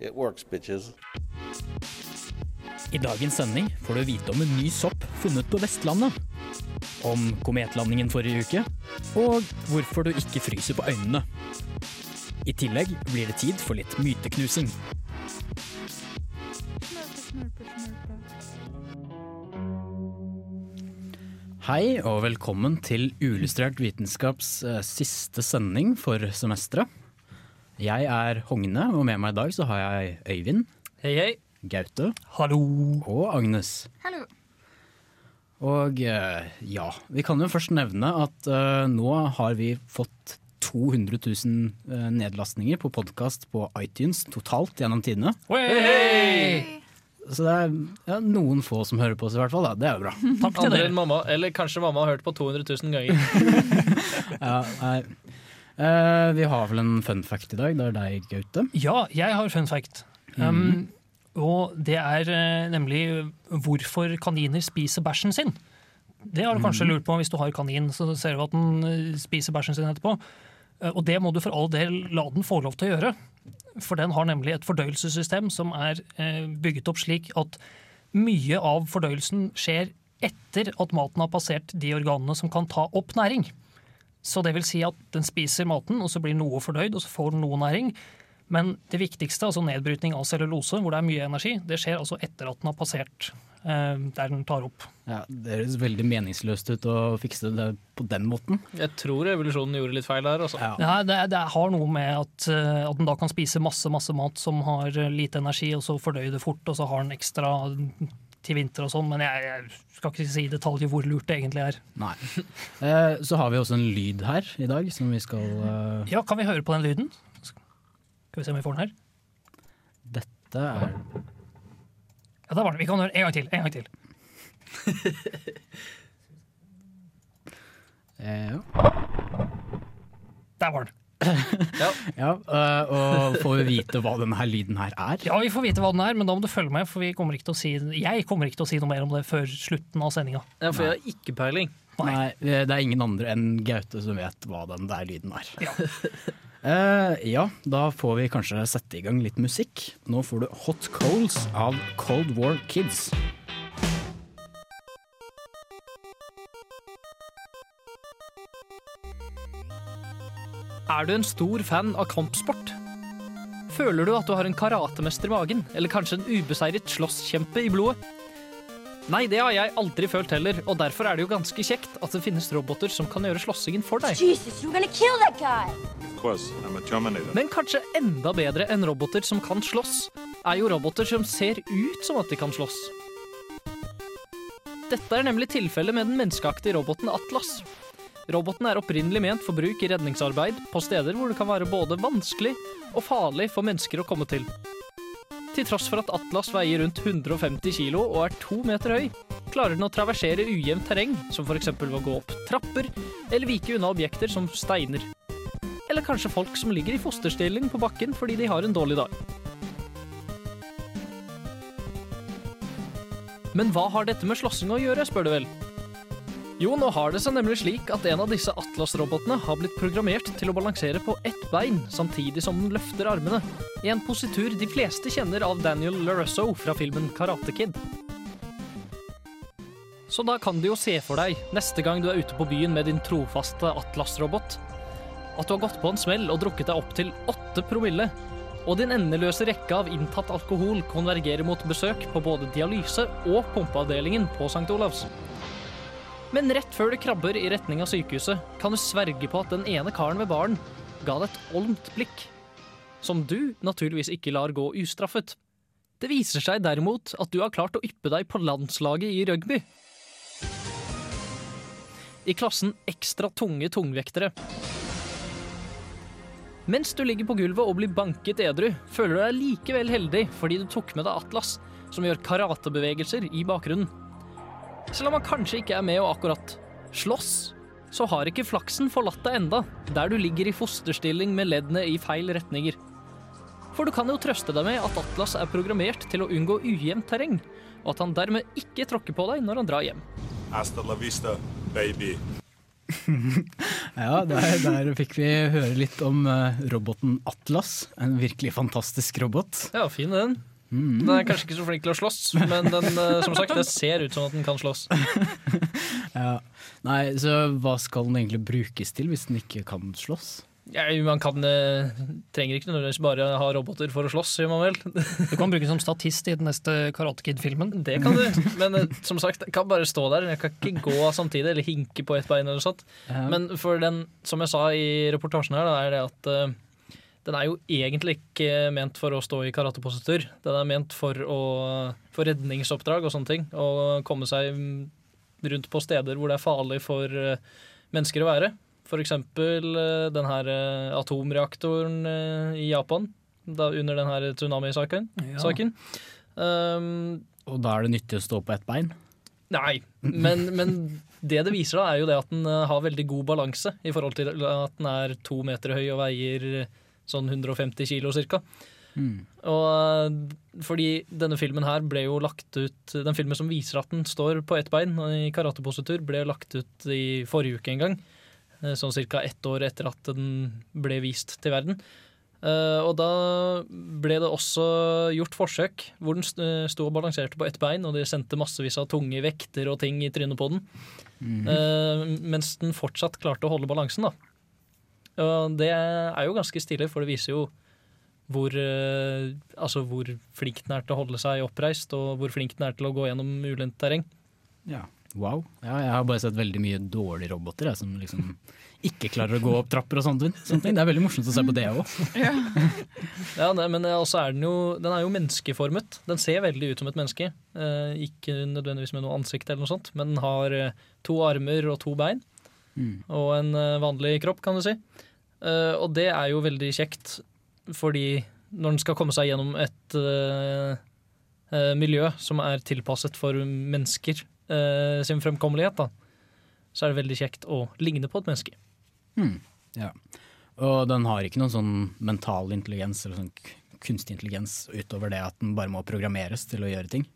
it works, bitches. I dagens sending får du vite om en ny sopp funnet på Vestlandet. Om kometlandingen forrige uke, og hvorfor du ikke fryser på øynene. I tillegg blir det tid for litt myteknusing. Hei og velkommen til Uillustrert vitenskaps eh, siste sending for semesteret. Jeg er Hogne, og med meg i dag så har jeg Øyvind, Hei, hei. Gaute Hallo. og Agnes. Hallo. Og eh, ja, vi kan jo først nevne at uh, nå har vi fått 200 000 uh, nedlastninger på podkast på iTunes totalt gjennom tidene. Hei! Så det er ja, noen få som hører på oss i hvert fall, da. Det er jo bra. Takk til Andre dere. enn mamma, eller kanskje mamma har hørt på 200 000 ganger. Ja, nei. Eh, vi har vel en fun fact i dag. Det er deg, Gaute. Ja, jeg har fun fact. Um, og det er uh, nemlig hvorfor kaniner spiser bæsjen sin. Det har du kanskje lurt på hvis du har kanin, så ser du at den eh, spiser bæsjen sin etterpå. Uh, Og det må du for all del la den få lov til å gjøre. For den har nemlig et fordøyelsessystem som er bygget opp slik at mye av fordøyelsen skjer etter at maten har passert de organene som kan ta opp næring. Så det vil si at den spiser maten, og så blir noe fordøyd, og så får den noe næring. Men det viktigste, altså nedbrytning av cellulose, hvor det er mye energi, det skjer altså etter at den har passert eh, der den tar opp. Ja, det høres veldig meningsløst ut å fikse det på den måten. Jeg tror evolusjonen gjorde litt feil der. Altså. Ja. Ja, det, det har noe med at, eh, at den da kan spise masse masse mat som har lite energi, og så fordøye det fort, og så har den ekstra til vinter og sånn, men jeg, jeg skal ikke si i detalj hvor lurt det egentlig er. Nei. Eh, så har vi også en lyd her i dag som vi skal eh, Ja, kan vi høre på den lyden? Skal vi se om vi får den her? Dette er Ja, der var den. Vi kan høre en gang til. En gang til. eh, ja. Der var den. Ja, øh, og får vi vite hva denne her lyden her er? Ja, vi får vite hva den er, men da må du følge med, for vi kommer ikke til å si, jeg kommer ikke til å si noe mer om det før slutten av sendinga. Ja, for jeg har ikke peiling. Nei, det er ingen andre enn Gaute som vet hva den der lyden er. Ja. uh, ja, da får vi kanskje sette i gang litt musikk. Nå får du Hot Coals av Cold War Kids. Er du en stor fan av kampsport? Føler du at du har en karatemester i magen, eller kanskje en ubeseiret slåsskjempe i blodet? Nei, det har jeg aldri følt heller, og derfor er det jo ganske kjekt at det finnes roboter som kan gjøre slåssingen for deg. Jesus, you're gonna kill that guy! Of course, I'm a Terminator. Men kanskje enda bedre enn roboter som kan slåss, er jo roboter som ser ut som at de kan slåss. Dette er nemlig tilfellet med den menneskeaktige roboten Atlas. Roboten er opprinnelig ment for bruk i redningsarbeid på steder hvor det kan være både vanskelig og farlig for mennesker å komme til. Til tross for at Atlas veier rundt 150 kilo og er to meter høy, klarer den å traversere ujevnt terreng, som f.eks. ved å gå opp trapper eller vike unna objekter som steiner. Eller kanskje folk som ligger i fosterstilling på bakken fordi de har en dårlig dag. Men hva har dette med slåssing å gjøre, spør du vel? Jo, nå har det seg nemlig slik at en av disse Atlas-robotene har blitt programmert til å balansere på ett bein samtidig som den løfter armene, i en positur de fleste kjenner av Daniel LaRusso fra filmen Karate Kid. Så da kan du jo se for deg, neste gang du er ute på byen med din trofaste Atlas-robot, at du har gått på en smell og drukket deg opp til åtte promille, og din endeløse rekke av inntatt alkohol konvergerer mot besøk på både dialyse og pumpeavdelingen på St. Olavs. Men rett før du krabber i retning av sykehuset, kan du sverge på at den ene karen ved baren ga deg et olmt blikk. Som du naturligvis ikke lar gå ustraffet. Det viser seg derimot at du har klart å yppe deg på landslaget i rugby. I klassen ekstra tunge tungvektere. Mens du ligger på gulvet og blir banket edru, føler du deg likevel heldig fordi du tok med deg Atlas, som gjør karatebevegelser i bakgrunnen. Selv om han kanskje ikke er med og akkurat slåss, så har ikke flaksen forlatt deg enda, der du ligger i fosterstilling med leddene i feil retninger. For du kan jo trøste deg med at Atlas er programmert til å unngå ujevnt terreng, og at han dermed ikke tråkker på deg når han drar hjem. Hasta la vista, baby. Ja, der, der fikk vi høre litt om eh, roboten Atlas. En virkelig fantastisk robot. Ja, fin den. Den er kanskje ikke så flink til å slåss, men den, eh, som sagt, det ser ut som at den kan slåss. Ja. Nei, så hva skal den egentlig brukes til hvis den ikke kan slåss? Ja, man kan, eh, trenger ikke nødvendigvis bare ha roboter for å slåss, gjør man vel. Du kan bruke den som statist i den neste Karate Kid-filmen. Det kan du, men eh, som sagt, jeg kan bare stå der. Jeg kan ikke gå samtidig eller hinke på ett bein. eller sånt. Ja. Men for den, som jeg sa i reportasjen her, da, er det at den er jo egentlig ikke ment for å stå i karatepositur. Den er ment for, å, for redningsoppdrag og sånne ting. Og komme seg rundt på steder hvor det er farlig for eh, mennesker å være. Eksempel eh, den her eh, atomreaktoren i Japan, da, under den her tsunami-saken. Ja. Um, Og da er det nyttig å stå på ett bein? Nei, men, men det det viser da er jo det at den har veldig god balanse i forhold til at den er to meter høy og veier sånn 150 kilo cirka. Mm. Og eh, fordi denne filmen her ble jo lagt ut Den filmen som viser at den står på ett bein i karatepositur, ble lagt ut i forrige uke en gang. eh, Sånn ca. ett år etter at den ble vist til verden. Eh, og da ble det også gjort forsøk hvor den eh, sto og balanserte på ett bein, og de sendte massevis av tunge vekter og ting i trynet på den. Mm. mens den fortsatt klarte å holde balansen, da. Og det er jo ganske stilig, for det viser jo hvor, eh, altså hvor flink den er til å holde seg oppreist, og hvor flink den er til å gå gjennom ulendt terreng. Ja. Wow. Ja, jeg har bare sett veldig mye dårlige roboter jeg, som liksom ikke klarer å gå opp trapper og sånne ting. Sånne ting. Det er veldig morsomt å se på det òg. Ja, men også er den jo Den er jo menneskeformet. Den ser veldig ut som et menneske. Eh, ikke nødvendigvis med noe ansikt eller noe sånt, men den har eh, to armer og to bein. Mm. Og en eh, vanlig kropp, kan du si. Eh, og det er jo veldig kjekt, fordi når den skal komme seg gjennom et uh, uh, miljø som er tilpasset for mennesker sin fremkommelighet, da, så er det veldig kjekt å ligne på et menneske. Mm. Ja. Og den har ikke noen sånn mental intelligens eller sånn kunstig intelligens utover det at den bare må programmeres til å gjøre ting.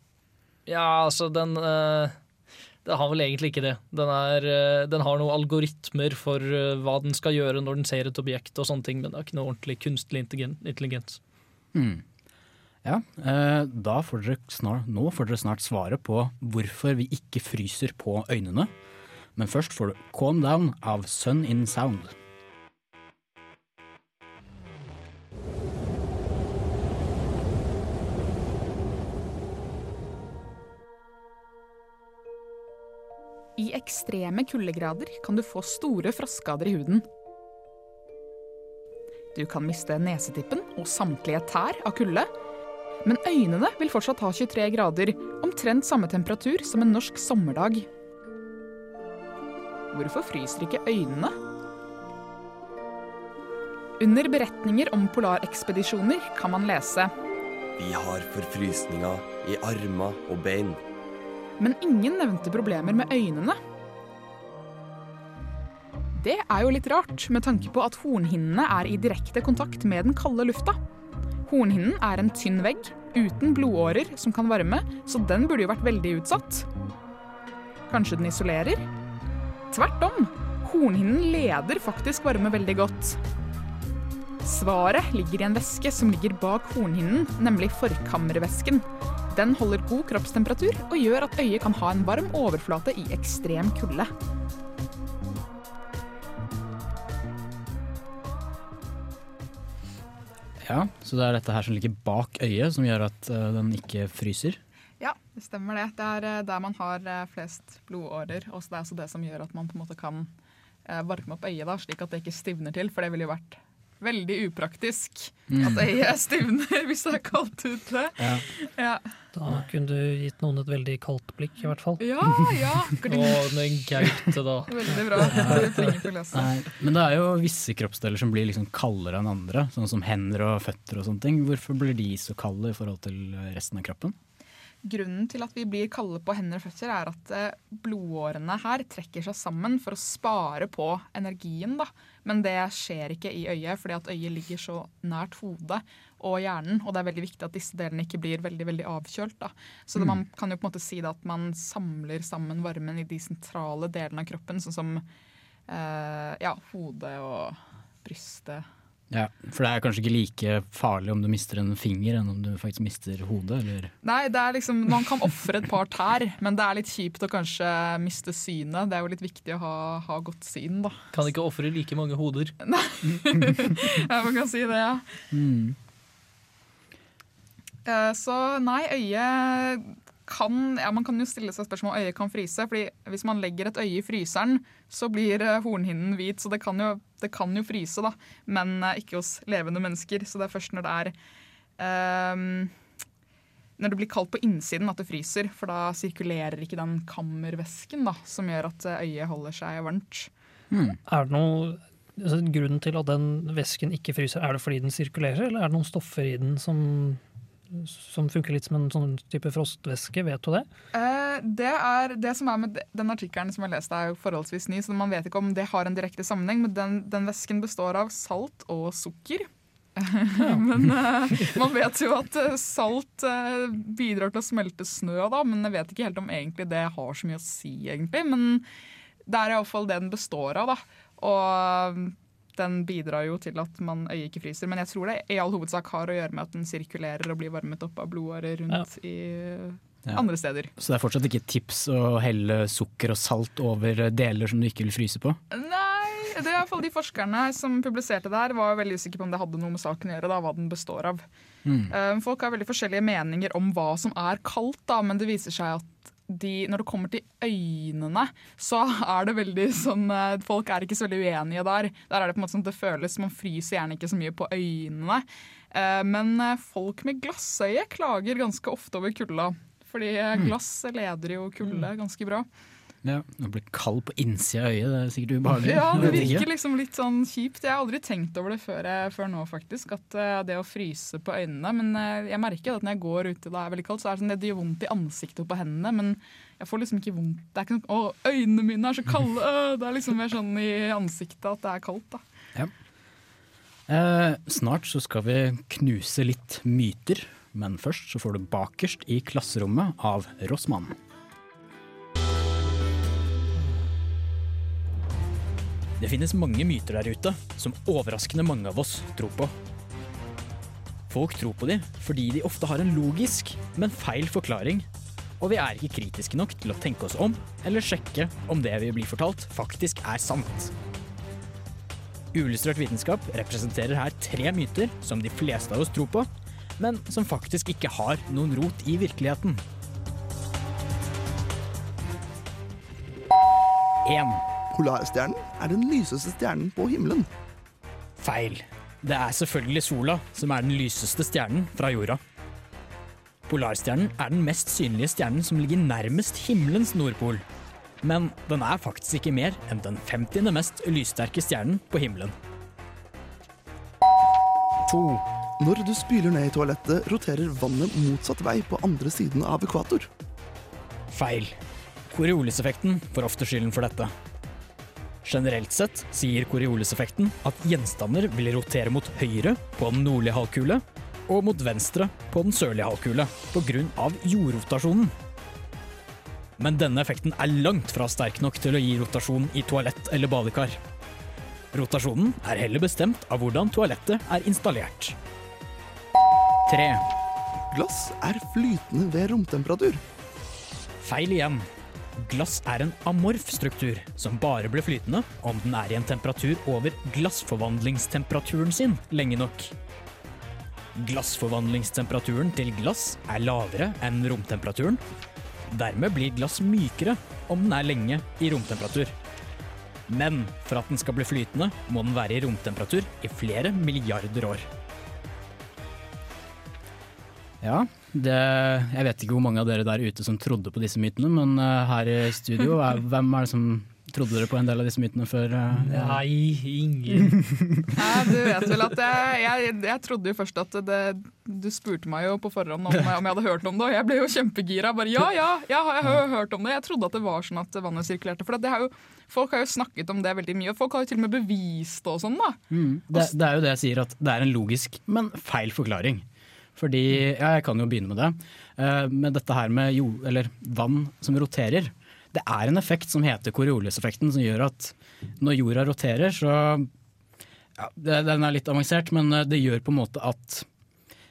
Ja, altså, den Den har vel egentlig ikke det. Den, er, eh, den har noen algoritmer for eh, hva den skal gjøre når den ser et objekt og sånne ting, men det er ikke noe ordentlig kunstig intelligens. Mm. Ja, eh, da får dere snart, nå får dere snart svaret på hvorfor vi ikke fryser på øynene. Men først får du Calm Down av Sun In Sound. I ekstreme kuldegrader kan du få store frostskader i huden. Du kan miste nesetippen og samtlige tær av kulde. Men øynene vil fortsatt ha 23 grader, omtrent samme temperatur som en norsk sommerdag. Hvorfor fryser ikke øynene? Under beretninger om polarekspedisjoner kan man lese Vi har forfrysninger i armer og bein. Men ingen nevnte problemer med øynene. Det er jo litt rart, med tanke på at hornhinnene er i direkte kontakt med den kalde lufta. Hornhinnen er en tynn vegg uten blodårer som kan varme, så den burde jo vært veldig utsatt. Kanskje den isolerer? Tvert om. Hornhinnen leder faktisk varme veldig godt. Svaret ligger i en væske som ligger bak hornhinnen, nemlig forkammervæsken. Den holder god kroppstemperatur og gjør at øyet kan ha en varm overflate i ekstrem kulde. Ja, Så det er dette her som ligger bak øyet som gjør at eh, den ikke fryser? Ja, det stemmer det. Det er eh, der man har eh, flest blodårer. Og det er også det som gjør at man på en måte kan varme opp øyet, da, slik at det ikke stivner til. For det ville jo vært veldig upraktisk Mm. at øyet stivner hvis det er kaldt ute. Ja. Ja. Da kunne du gitt noen et veldig kaldt blikk, i hvert fall. Ja, ja. Å, men gaute, da. Veldig bra. Men det er jo visse kroppsdeler som blir liksom kaldere enn andre, sånn som hender og føtter og sånne ting. Hvorfor blir de så kalde i forhold til resten av kroppen? Grunnen til at vi blir kalde på hender og føtter, er at eh, blodårene her trekker seg sammen for å spare på energien. Da. Men det skjer ikke i øyet, fordi at øyet ligger så nært hodet og hjernen. Og det er veldig viktig at disse delene ikke blir veldig veldig avkjølt. Da. Så Mm. man kan jo på en måte si at man samler sammen varmen i de sentrale delene av kroppen, sånn som eh, ja, hodet og brystet. Ja, For det er kanskje ikke like farlig om du mister en finger enn om du faktisk mister hodet, eller? Nei, det er liksom, Man kan ofre et par tær, men det er litt kjipt å kanskje miste synet. Det er jo litt viktig å ha, ha godt syn, da. Kan ikke ofre like mange hoder. Ja, man kan si det, ja. Mm. Eh, Så nei, øyet kan ja, Man kan jo stille seg spørsmål om øyet kan fryse. fordi Hvis man legger et øye i fryseren, så blir eh, hornhinnen hvit. Så det kan jo, det kan jo fryse, da. Men eh, ikke hos levende mennesker. Så det er først når det er ehm, Når det blir kaldt på innsiden at det fryser. For da sirkulerer ikke den kammervæsken da, som gjør at eh, øyet holder seg varmt. Er det noe altså, Grunnen til at den væsken ikke fryser, er det fordi den sirkulerer, eller er det noen stoffer i den som, som funker litt som en sånn type frostvæske? Vet du det? Eh, det, er, det som er med den artikkelen som jeg leste er jo forholdsvis ny, så man vet ikke om det har en direkte sammenheng, men den, den væsken består av salt og sukker. men eh, man vet jo at eh, salt eh, bidrar til å smelte snø, da, men jeg vet ikke helt om egentlig det har så mye å si, egentlig. Men det er iallfall det den består av, da. Og den bidrar jo til at man øyet ikke fryser. Men jeg tror det i all hovedsak har å gjøre med at den sirkulerer og blir varmet opp av blodårer rundt i Ja. andre steder. Så det er fortsatt ikke tips å helle sukker og salt over deler som du ikke vil fryse på? Nei, det er i hvert fall de forskerne som publiserte det her, var veldig usikre på om det hadde noe med saken å gjøre, da, hva den består av. Mm. Eh, Folk har veldig forskjellige meninger om hva som er kaldt, da, men det viser seg at de, når det kommer til øynene, så er det veldig sånn eh, Folk er ikke så veldig uenige der. Der er det på en måte sånn at det føles Man fryser gjerne ikke så mye på øynene. Eh, Men eh, folk med glassøye klager ganske ofte over kulda. Fordi Mm. glass leder jo kulde ganske bra. Ja, Å bli kald på innsida av øyet, det er sikkert ubehagelig. Ja, det virker liksom litt sånn kjipt. Jeg har aldri tenkt over det før, jeg- før nå, faktisk. At eh, det å fryse på øynene. Men eh, jeg merker at når jeg går ute og det er veldig kaldt, så er det sånn det gjør vondt i ansiktet og på hendene. Men jeg får liksom ikke vondt. Det er ikke sånn å, øynene mine er så kalde. øh!» Det er liksom mer sånn i ansiktet at det er kaldt, da. Ja. Eh, snart så skal vi knuse litt myter, men først så får du Bakerst i klasserommet av Rossmann. Det finnes mange myter der ute som overraskende mange av oss tror på. Folk tror på dem fordi de ofte har en logisk, men feil forklaring, og vi er ikke kritiske nok til å tenke oss om eller sjekke om det vi blir fortalt, faktisk er sant. Uillustrert vitenskap representerer her tre myter som de fleste av oss tror på, men som faktisk ikke har noen rot i virkeligheten. 1. Polarstjernen er den lyseste stjernen på himmelen. Feil. Det er selvfølgelig sola som er den lyseste stjernen fra jorda. Polarstjernen er den mest synlige stjernen som ligger nærmest himmelens nordpol. Men den er faktisk ikke mer enn den 50. mest lyssterke stjernen på himmelen. 2. Når du spyler ned i toalettet, roterer vannet motsatt vei på andre siden av ekvator. Feil. Corioliseffekten får ofte skylden for dette. Generelt sett sier Corioliseffekten at gjenstander vil rotere mot høyre på den nordlige halvkule og mot venstre på den sørlige halvkule pga. jordrotasjonen. Men denne effekten er langt fra sterk nok til å gi rotasjon i toalett eller badekar. Rotasjonen er heller bestemt av hvordan toalettet er installert. 3. Glass er flytende ved romtemperatur. Feil igjen. Glass er en amorf struktur som bare blir flytende om den er i en temperatur over glassforvandlingstemperaturen sin lenge nok. Glassforvandlingstemperaturen til glass er lavere enn romtemperaturen. Dermed blir glass mykere om den er lenge i romtemperatur. Men for at den skal bli flytende, må den være i romtemperatur i flere milliarder år. Ja, det, jeg vet ikke hvor mange av dere der ute som trodde på disse mytene, men uh, her i studio, er, hvem er det som trodde dere på en del av disse mytene før? Uh, ja. Nei, ingen. Ja, du vet vel at jeg, jeg, jeg trodde jo først at det, Du spurte meg jo på forhånd om, om jeg hadde hørt om det, og jeg ble jo kjempegira. Bare ja, ja, ja, har jo hørt om det? Jeg trodde at det var sånn at vannet sirkulerte. For det har jo, folk har jo snakket om det veldig mye, og folk har jo til og med bevist det og sånn. da. Mm, det, det er jo det jeg sier, at det er en logisk, men feil forklaring. Fordi, ja, jeg kan jo begynne med det. Eh, med dette her med jord, eller vann som roterer. Det er en effekt som heter Coriolis-effekten, som gjør at når jorda roterer, så ja, Den er litt avansert, men eh, det gjør på en måte at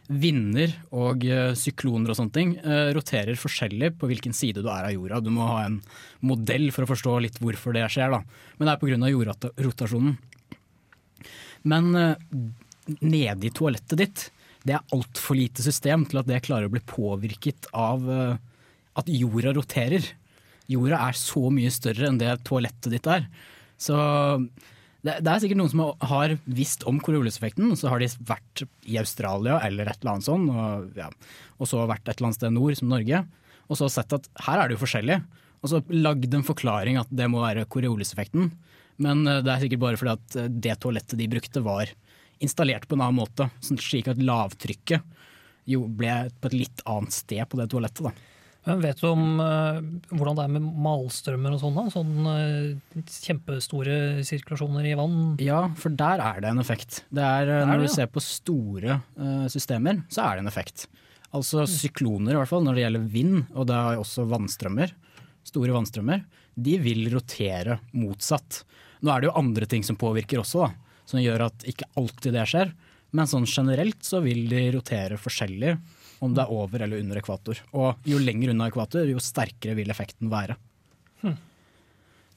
vinder og eh, sykloner og sånne ting roterer forskjellig på hvilken side du er av jorda. Du må ha en modell for å forstå litt hvorfor det skjer, da. Men det er pga. jordrotasjonen. Men eh, nede i toalettet ditt, det er altfor lite system til at det klarer å bli påvirket av eh, at jorda roterer. Jorda er så mye større enn det toalettet ditt er. Så det, det er sikkert noen som har visst om Coriolis-effekten, så har de vært i Australia eller et eller annet sånt, og, ja, og så vært et eller annet sted nord, som Norge, og så sett at her er det jo forskjellig. Og så lagd en forklaring at det må være Coriolis-effekten. Men eh, det er sikkert bare fordi at eh, det toalettet de brukte var installert på en annen måte, sånn slik at lavtrykket jo ble på et litt annet sted på det toalettet. da. Men vet du om uh, hvordan det er med malstrømmer og sånn? da? Sånn eh, kjempestore sirkulasjoner i vann? Ja, for der er det en effekt. Det er, er når det, du ja. ser på store eh, systemer, så er det en effekt. Altså sykloner, i hvert fall når det gjelder vind, og det er også vannstrømmer, store vannstrømmer, de vil rotere motsatt. Nå er det jo andre ting som påvirker også, da, som gjør at ikke alltid det skjer. Men sånn generelt så vil de rotere forskjellig om det er over eller under ekvator. Og jo lenger unna ekvator, jo sterkere vil effekten være. Hm.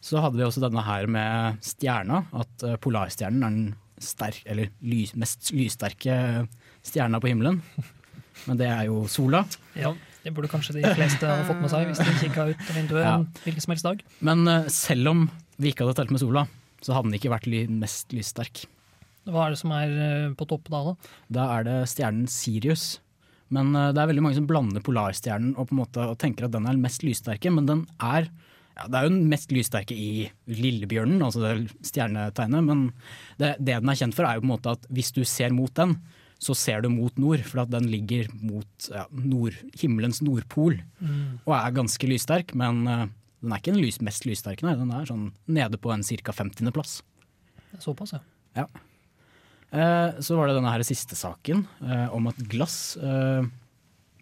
Så hadde vi også denne her med stjerna, at eh, polarstjernen er den sterk, eller lys, mest lyssterke stjerna på himmelen. Men det er jo sola. Ja, Det burde kanskje de fleste ha fått med seg hvis de kikka ut vinduet Ja. en hvilken som helst dag. Men eh, selv om vi ikke hadde telt med sola, så hadde den ikke vært ly mest lyssterk. Hva er det som er eh, på topp da? da? Da er det stjernen Sirius. Men eh, det er veldig mange som blander polarstjernen og, på en måte, og tenker at den er den mest lyssterke, men den er ja, Det er jo den mest lyssterke i Lillebjørnen, altså det stjernetegnet, men det, det den er kjent for, er jo på en måte at hvis du ser mot den, så ser du mot nord, for at den ligger mot ja, nord, himmelens nordpol Mm. og er ganske lyssterk, men eh, den er ikke den lys, mest lyssterke, nei. Den er sånn nede på en ca. 50.-plass. Såpass, ja. Ja. Eh, så var det denne her siste saken eh, om at glass eh,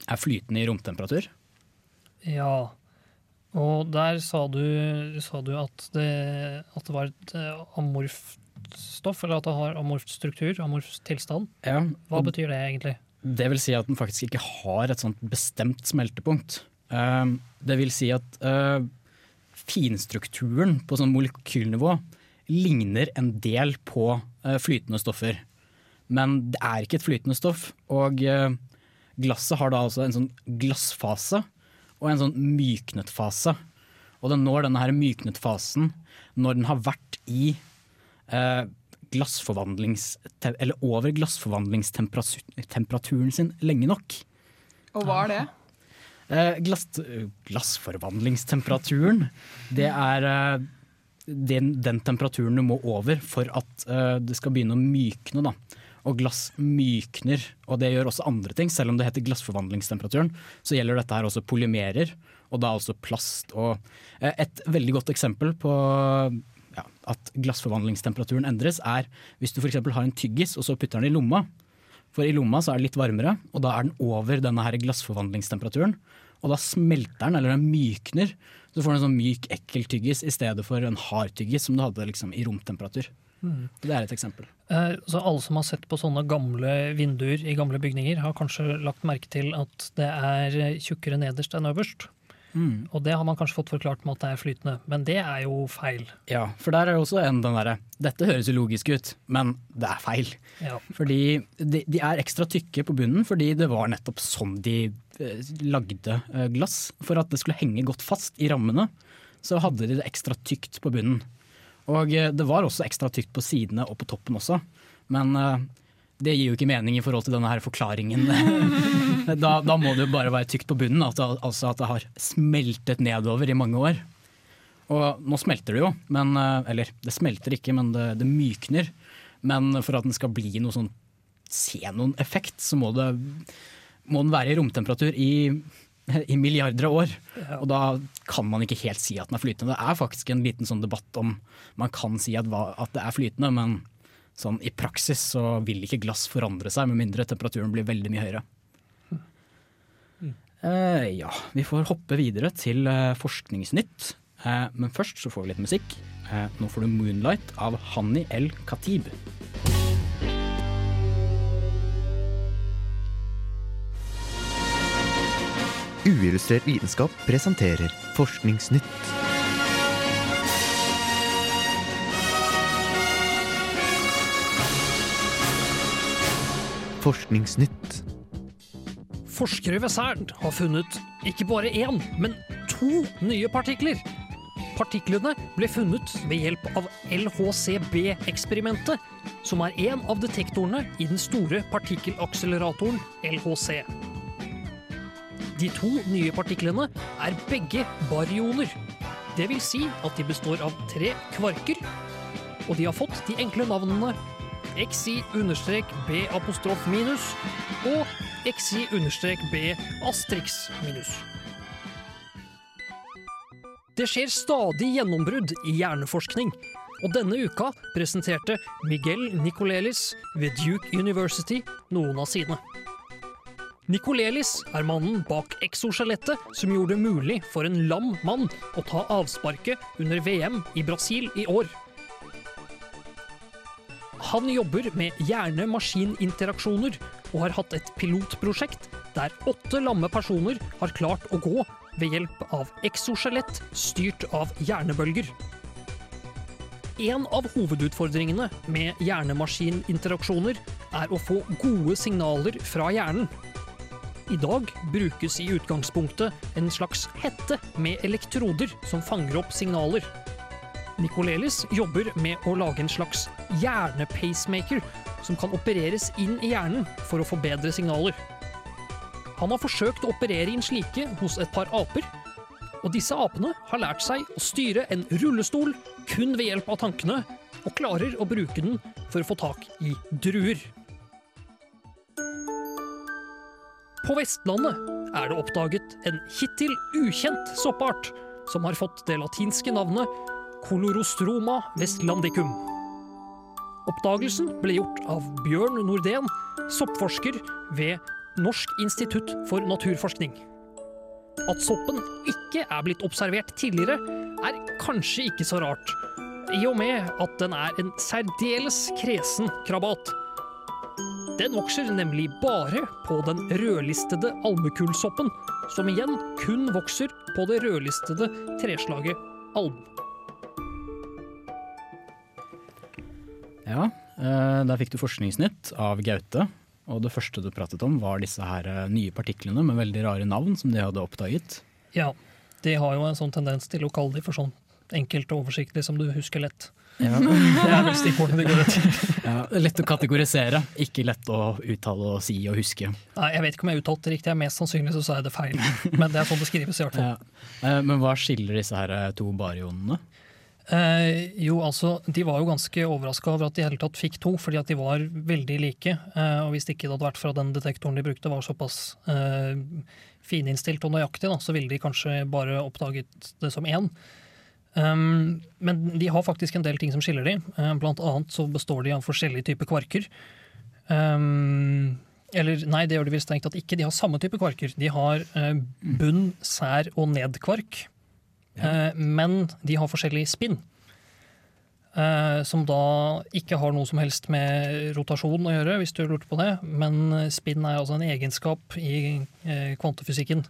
er flytende i romtemperatur. Ja. Og der sa du, sa du at, det, at det var et eh, amorft stoff, eller at det har amorft struktur, amorft tilstand. Ja, Hva betyr det egentlig? Det vil si at den faktisk ikke har et sånt bestemt smeltepunkt. Eh, det vil si at eh, finstrukturen på sånn molekylnivå ligner en del på eh, flytende stoffer. Men det er ikke et flytende stoff, og eh, glasset har da altså en sånn glassfase og en sånn myknet. Og den når denne her myknet fasen når den har vært i eh, glassforvandlings... Eller over glassforvandlingstemperaturen sin lenge nok. Og hva er det? Eh, glass, glassforvandlingstemperaturen, det er eh, den, den temperaturen du må over for at eh, det skal begynne å mykne. Da. Og glass mykner, og det gjør også andre ting. Selv om det heter glassforvandlingstemperaturen, så gjelder dette her også polymerer, og da altså plast. Og et veldig godt eksempel på ja, at glassforvandlingstemperaturen endres, er hvis du f.eks. har en tyggis og så putter den i lomma. For i lomma så er det litt varmere, og da er den over denne her glassforvandlingstemperaturen. Og da smelter den, eller den mykner. Så får du en sånn myk, ekkel tyggis i stedet for en hard tyggis som du hadde liksom i romtemperatur. Mm. Det er et eksempel. Eh, Så alle som har sett på sånne gamle vinduer i gamle bygninger, har kanskje lagt merke til at det er tjukkere nederst enn øverst. Mm. Og det har man kanskje fått forklart med at det er flytende, men det er jo feil. Ja, for der er det også en den derre Dette høres jo logisk ut, men det er feil. Ja. Fordi de, de er ekstra tykke på bunnen fordi det var nettopp sånn de eh, lagde eh, glass. For at det skulle henge godt fast i rammene, så hadde de det ekstra tykt på bunnen. Og eh, det var også ekstra tykt på sidene og på toppen også, men det gir jo ikke mening i forhold til denne her forklaringen. da, da må det jo bare være tykt på bunnen, at det, altså at det har smeltet nedover i mange år. Og nå smelter det jo, men, eh, eller det smelter ikke, men det, det mykner. Men for at den skal bli noe sånn se noen effekt, så må, det, må den være i romtemperatur i, i milliarder av år. Og da kan man ikke helt si at den er flytende. Det er faktisk en liten sånn debatt om man kan si at, hva, at det er flytende, men sånn, i praksis så vil ikke glass forandre seg med mindre temperaturen blir veldig mye høyere. Eh, ja, vi får hoppe videre til eh, Forskningsnytt. Eh, men først så får vi litt musikk. Nå får du 'Moonlight' av Hani El Khatib. Uillustrert vitenskap presenterer Forskningsnytt. Forskningsnytt. Forskere ved CERN har funnet ikke bare én, men to nye partikler. Partiklene ble funnet ved hjelp av LHCb-eksperimentet, som er en av detektorene i den store partikkelakseleratoren LHC. De to nye partiklene er begge barioner. Det vil si at de består av tre kvarker, og de har fått de enkle navnene XI-B apostrof minus og XI-B astrix minus. Det skjer stadig gjennombrudd i hjerneforskning, og denne uka presenterte Miguel Nicolelis ved Duke University noen av sine. Nicolelis er mannen bak exoskjelettet som gjorde det mulig for en lam mann å ta avsparket under VM i Brasil i år. Han jobber med hjerne-maskin-interaksjoner og har hatt et pilotprosjekt der åtte lamme personer har klart å gå ved hjelp av exoskjelett styrt av hjernebølger. En av hovedutfordringene med hjerne-maskin-interaksjoner er å få gode signaler fra hjernen. I dag brukes i utgangspunktet en slags hette med elektroder som fanger opp signaler. Nicolelis jobber med å lage en slags hjernepacemaker som kan opereres inn i hjernen for å få bedre signaler. Han har forsøkt å operere inn slike hos et par aper, og disse apene har lært seg å styre en rullestol kun ved hjelp av tankene, og klarer å bruke den for å få tak i druer. På Vestlandet er det oppdaget en hittil ukjent soppart som har fått det latinske navnet Colorostroma vestlandicum. Oppdagelsen ble gjort av Bjørn Nordén, soppforsker ved Norsk institutt for naturforskning. At soppen ikke er blitt observert tidligere, er kanskje ikke så rart, i og med at den er en særdeles kresen krabat. Den vokser nemlig bare på den rødlistede almekullsoppen, som igjen kun vokser på det rødlistede treslaget alm. Ja, eh, der fikk du forskningsnytt av Gaute. Og det første du pratet om var disse her eh, nye partiklene med veldig rare navn som de hadde oppdaget. Ja, de har jo en sånn tendens til å kalle de for sånn enkelt og oversiktlig som du husker lett. Ja. Det er vel stikkordene de går etter. Ja, lett å kategorisere, ikke lett å uttale og si og huske. Nei, Jeg vet ikke om jeg uttalte det riktig, mest sannsynlig så sa jeg det feil. Men det er sånn det skrives i hvert fall. Ja. Eh, Men hva skiller disse her to barionene? Eh, jo, altså, De var jo ganske overraska over at de i hele tatt fikk to, fordi at de var veldig like. Eh, og Hvis det ikke hadde vært for at den detektoren de brukte var såpass eh, fininnstilt og nøyaktig, da, så ville de kanskje bare oppdaget det som én. Um, men de har faktisk en del ting som skiller de. Uh, blant annet så består de av forskjellige typer kvarker. Um, eller nei, det gjør de vel strengt tatt ikke. De har samme type kvarker. De har uh, bunn, sær og nedkvark. Uh, men de har forskjellig spinn. Uh, som da ikke har noe som helst med rotasjon å gjøre, hvis du lurte på det. Men spinn er altså en egenskap i uh, kvantefysikken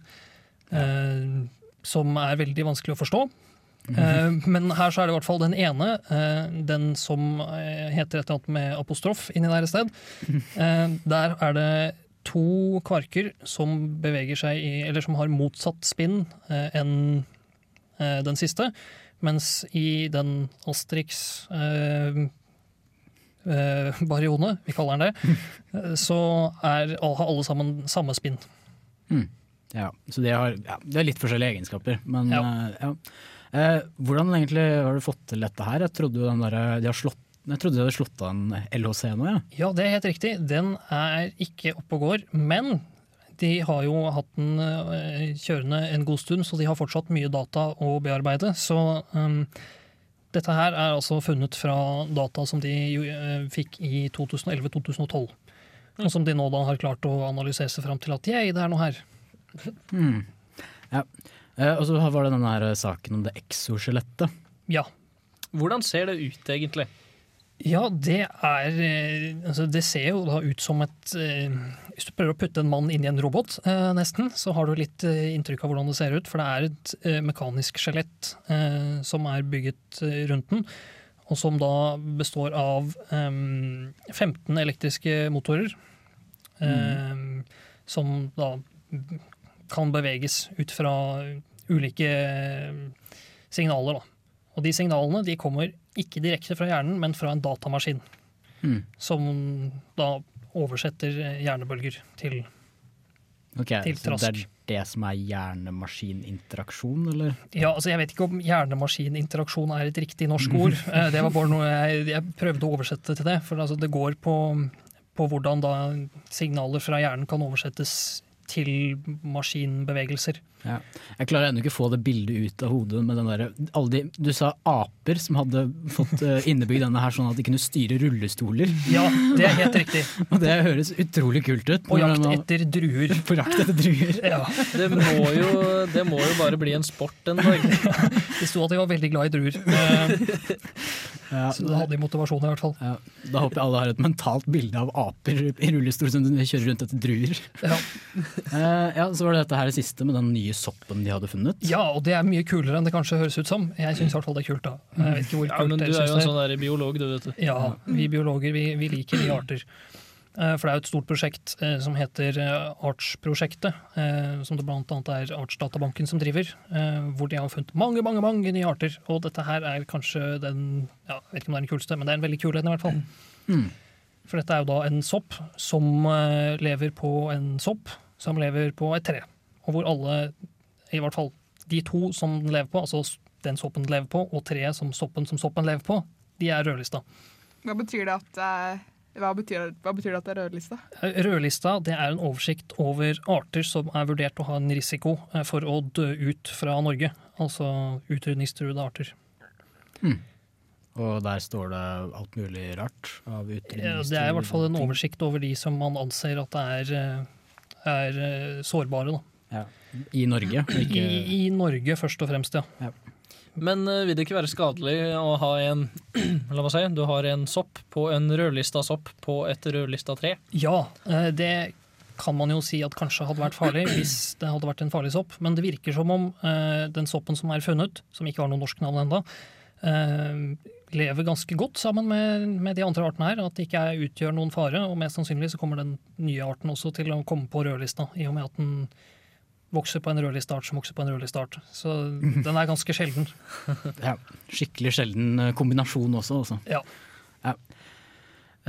ja. som er veldig vanskelig å forstå. Uh, men her så er det i hvert fall den ene, den som heter et eller annet med apostrof inni der et sted. Uh, der er det to kvarker som beveger seg i, eller som har motsatt spinn enn den siste. Mens i den Asterix eh, baryone, vi kaller den det, eh, så er, har alle sammen samme spinn. Mm. Ja, så de har, ja, de har litt forskjellige egenskaper. Men Ja. eh, ja. Eh, hvordan egentlig har du fått til dette her? Jeg trodde, jo den der, de, har slått, jeg trodde de hadde slått av en LHC nå, ja. Ja, det er helt riktig. Den er ikke oppe og går. Men de har jo hatt den eh, kjørende en god stund, så de har fortsatt mye data å bearbeide. Så um, dette her er altså funnet fra data som de eh, fikk i 2011-2012. Og som de nå da har klart å analysere seg fram til at yeah, det er noe her. Mm. ja. Eh, og så var det den her saken om det exoskjelettet. Ja. Hvordan ser det ut, egentlig? Ja, det er eh, altså Det ser jo da ut som et eh, Hvis du prøver å putte en mann inn i en robot, eh, nesten, så har du litt inntrykk av hvordan det ser ut. For det er et mekanisk skjelett som er bygget rundt den. Og som da består av eh, 15 elektriske motorer. Mm. Som da kan beveges ut fra ulike signaler. Da. Og de signalene de kommer ikke direkte fra hjernen, men fra en datamaskin. Mm. Som da oversetter hjernebølger til okay, Til så det er det som er hjernemaskininteraksjon, eller? Ja, altså Jeg vet ikke om hjernemaskininteraksjon er et riktig norsk ord. Eh, Det var bare noe jeg, jeg prøvde å oversette til det. For altså, det går på, på hvordan da signaler fra hjernen kan oversettes til maskinbevegelser. Ja. Jeg klarer ennå ikke å få det bildet ut av hodet med den derre alle de, Du sa aper som hadde fått eh, innebygd denne her sånn at de kunne styre rullestoler. Ja, det er helt riktig. Og det høres utrolig kult ut. På jakt etter druer. På jakt etter druer. Ja. Det må, jo, det må jo bare bli en sport en dag. Det sto at de var veldig glad i druer. Eh, Ja, Så da hadde de motivasjon, i hvert fall. Ja, da håper jeg alle har et mentalt bilde av aper i rullestol som kjører rundt etter druer. Ja. Eh, ja, Så var det dette her det siste med den nye soppen de hadde funnet. Ja, og det er mye kulere enn det kanskje høres ut som. Jeg syns i hvert fall det er kult, da. Jeg vet ikke hvor Ja, kult men du er jo en sånn der biolog, du, vet du. Ja, vi biologer vi, vi liker nye arter. Eh, For det er jo et stort prosjekt eh, som heter Artsprosjektet, eh, som det annet er Artsdatabanken som driver, eh, hvor de har funnet mange, mange mange nye arter. Og dette her er kanskje den ja, jeg vet ikke om det er den kuleste, men det er en veldig kul en i hvert fall. Mm. For dette er jo da en sopp som lever på en sopp som lever på et tre. Og hvor alle, i hvert fall de to som den lever på, altså den soppen den lever på, og treet som soppen som soppen lever på, de er rødlista. Hva betyr det at, eh, hva betyr, hva betyr det at det er rødlista? Rødlista det er en oversikt over arter som er vurdert å ha en risiko eh, for å dø ut fra Norge. Altså utrydningstruede arter. Og der står det alt mulig rart av Ja, utrydningstruede Det er i hvert fall en oversikt over de som man anser at er, eh, er eh, sårbare. Da. Ja. I Norge, ikke I, I Norge først og fremst, ja. Men uh, vil det ikke være skadelig å ha en La meg si, du har en sopp på en rødlista sopp på et rødlista tre? Ja, eh, det kan man jo si at kanskje hadde vært farlig hvis det hadde vært en farlig sopp. Men det virker som om uh, den soppen som er funnet, som ikke har noe norsk navn ennå, lever ganske godt sammen med, med de andre artene her. At det ikke er, utgjør noen fare. Og mest sannsynlig så kommer den nye arten også til å komme på rødlista, i og med at den vokser på en rødlisteart som vokser på en rødlisteart. Så den er ganske sjelden. ja, Skikkelig sjelden eh, kombinasjon også, altså. Ja. Ja.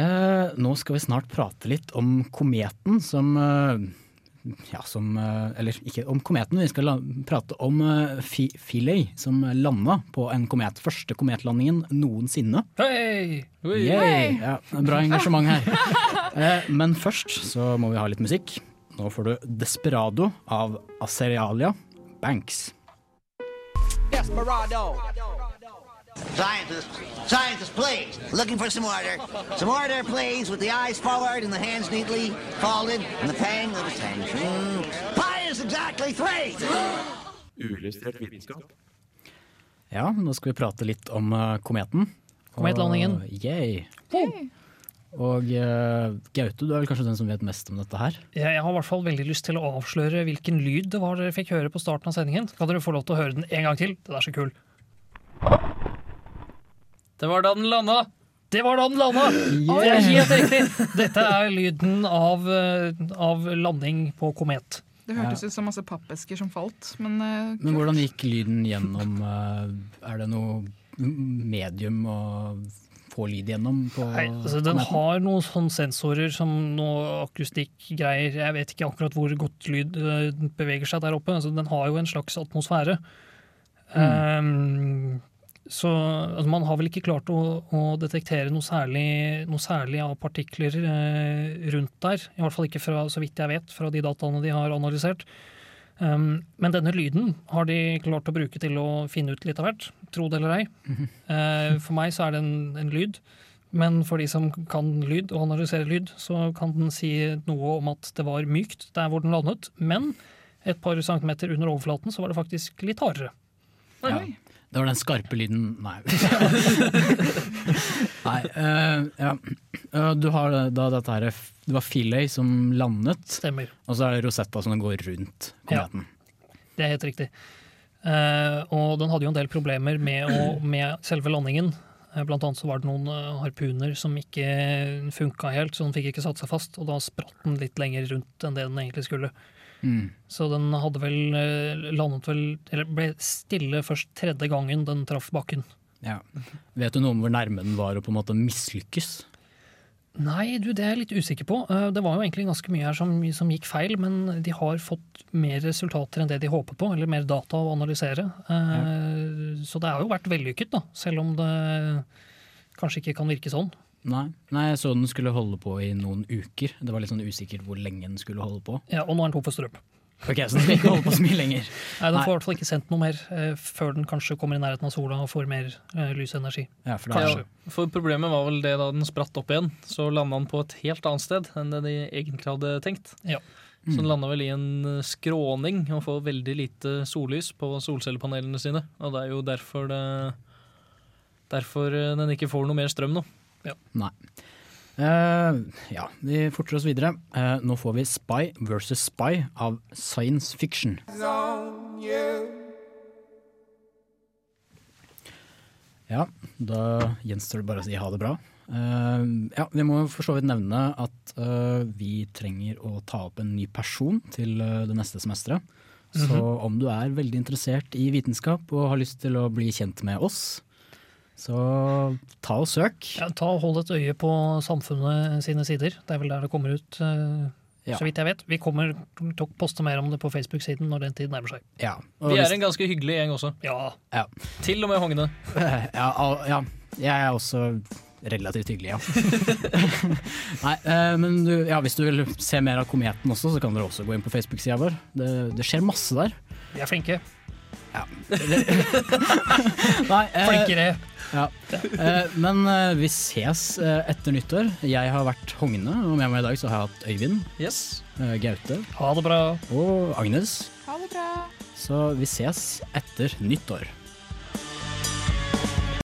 Eh, nå skal vi snart prate litt om kometen som eh, ja, som, eh, Eller ikke om kometen, vi skal la, prate om Philae, som landa på en komet. Første kometlandingen noensinne. Hei! Hey! Ja, bra engasjement her. Eh, men først så må vi ha litt musikk. Nå får du Desperado av Aserialia Banks. Desperado. Scientists, scientists, please. Looking for some order. Some order, please, with the eyes forward and the hands neatly folded and the pang of attention. Pi is exactly three. Uillustrert vitenskap. Ja, nå skal vi prate litt om eh, kometen. Kometlandingen. Og, yay. Og uh, Gaute, du er vel kanskje den som vet mest om dette her? Jeg jeg har i hvert fall veldig lyst til å avsløre hvilken lyd det var dere fikk høre på starten av sendingen. Kan dere få lov til å høre den en gang til? Det er så kul. Det var da den landa! Det var da den landa! Det er helt riktig! Dette er lyden av, eh, av landing på komet. Det hørtes ut som masse pappesker som falt, men, uh, Men hvordan gikk lyden gjennom Uh, Er det noe medium å få lyd gjennom på Nei, altså, den har noen sånne sensorer som noe akustikkgreier. Jeg vet ikke akkurat hvor godt lyd eh, beveger seg der oppe. Altså, den har jo en slags atmosfære. Um, så altså, man har vel ikke klart å, å detektere noe særlig, noe særlig av partikler eh, rundt der. I hvert fall ikke fra, så vidt jeg vet, fra de dataene de har analysert. Um, men denne lyden har de klart å bruke til å finne ut litt av hvert, tro det eller ei. Uh, for meg så er det en, en lyd, men for de som kan lyd og analysere lyd, så kan den si noe om at det var mykt der hvor den landet, men et par centimeter under overflaten så var det faktisk litt hardere. Ja. Det var den skarpe lyden Nei. Nei uh, ja. Eh, Du har da dette her Det var Philae som landet, Stemmer. og så er det Rosetta som går rundt kometen. Det er helt riktig. Uh, og den hadde jo en del problemer med, å, med selve landingen. Blant annet så var det noen harpuner som ikke funka helt, så den fikk ikke satt seg fast. Og da spratt den litt lenger rundt enn det den egentlig skulle. Mm. Så den hadde vel eh, landet vel Eller ble stille først tredje gangen den traff bakken. Ja. Vet du noe om hvor nærme den var å på en måte mislykkes? Nei, du, det er jeg litt usikker på. Eh, Det var jo egentlig ganske mye her som, som gikk feil, men de har fått mer resultater enn det de håper på, eller mer data å analysere. Ja. Så det har jo vært vellykket, da, selv om det kanskje ikke kan virke sånn. Nei. Nei, jeg så den skulle holde på i noen uker. Det var litt sånn usikkert hvor lenge den skulle holde på. Ja, Og nå er den tom for strøm. Ok, Så den skal ikke holde på så mye lenger. Nei, Den får i hvert fall ikke sendt noe mer eh, før den kanskje kommer i nærheten av sola og får mer eh, lysenergi. Ja, for det er Ja, for problemet var vel det da den spratt opp igjen, så landa den på et helt annet sted enn det de egentlig hadde tenkt. Ja. Så den Mm. landa vel i en eh, skråning og får veldig lite sollys på solcellepanelene sine. Og det er jo derfor det Derfor eh, den ikke får noe mer strøm nå. Nei. Uh, ja, vi fortsetter oss videre. Uh, nå får vi Spy versus Spy av science fiction. Ja, da gjenstår det bare å si ha det bra. Uh, ja, vi må for så vidt nevne at vi trenger å ta opp en ny person til det neste semesteret. Så Mhm. om du er veldig interessert i vitenskap og har lyst til å bli kjent med oss, så ta og søk. Ja, ta og Hold et øye på samfunnet sine sider. Det er vel der det kommer ut, eh, Ja. så vidt jeg vet. Vi kommer til å poste mer om det på Facebook-siden når den tid nærmer seg. Ja, Vi er en ganske hyggelig gjeng også. Ja. Ja. Til og med Hogne. ja, al- ja, jeg er også relativt hyggelig, ja. Nei, eh, men du, ja, hvis du vil se mer av kometen også, så kan dere også gå inn på Facebook-sida vår. Det, det skjer masse der. Vi er flinke. Ja. Nei, eh, Flinkere. Ja. Eh, men eh, vi ses eh, etter nyttår. Jeg har vært Hogne, og med meg i dag så har jeg hatt Øyvind, Yes. eh, Gaute Ha det bra. og Agnes. Ha det bra. Så vi ses etter nyttår.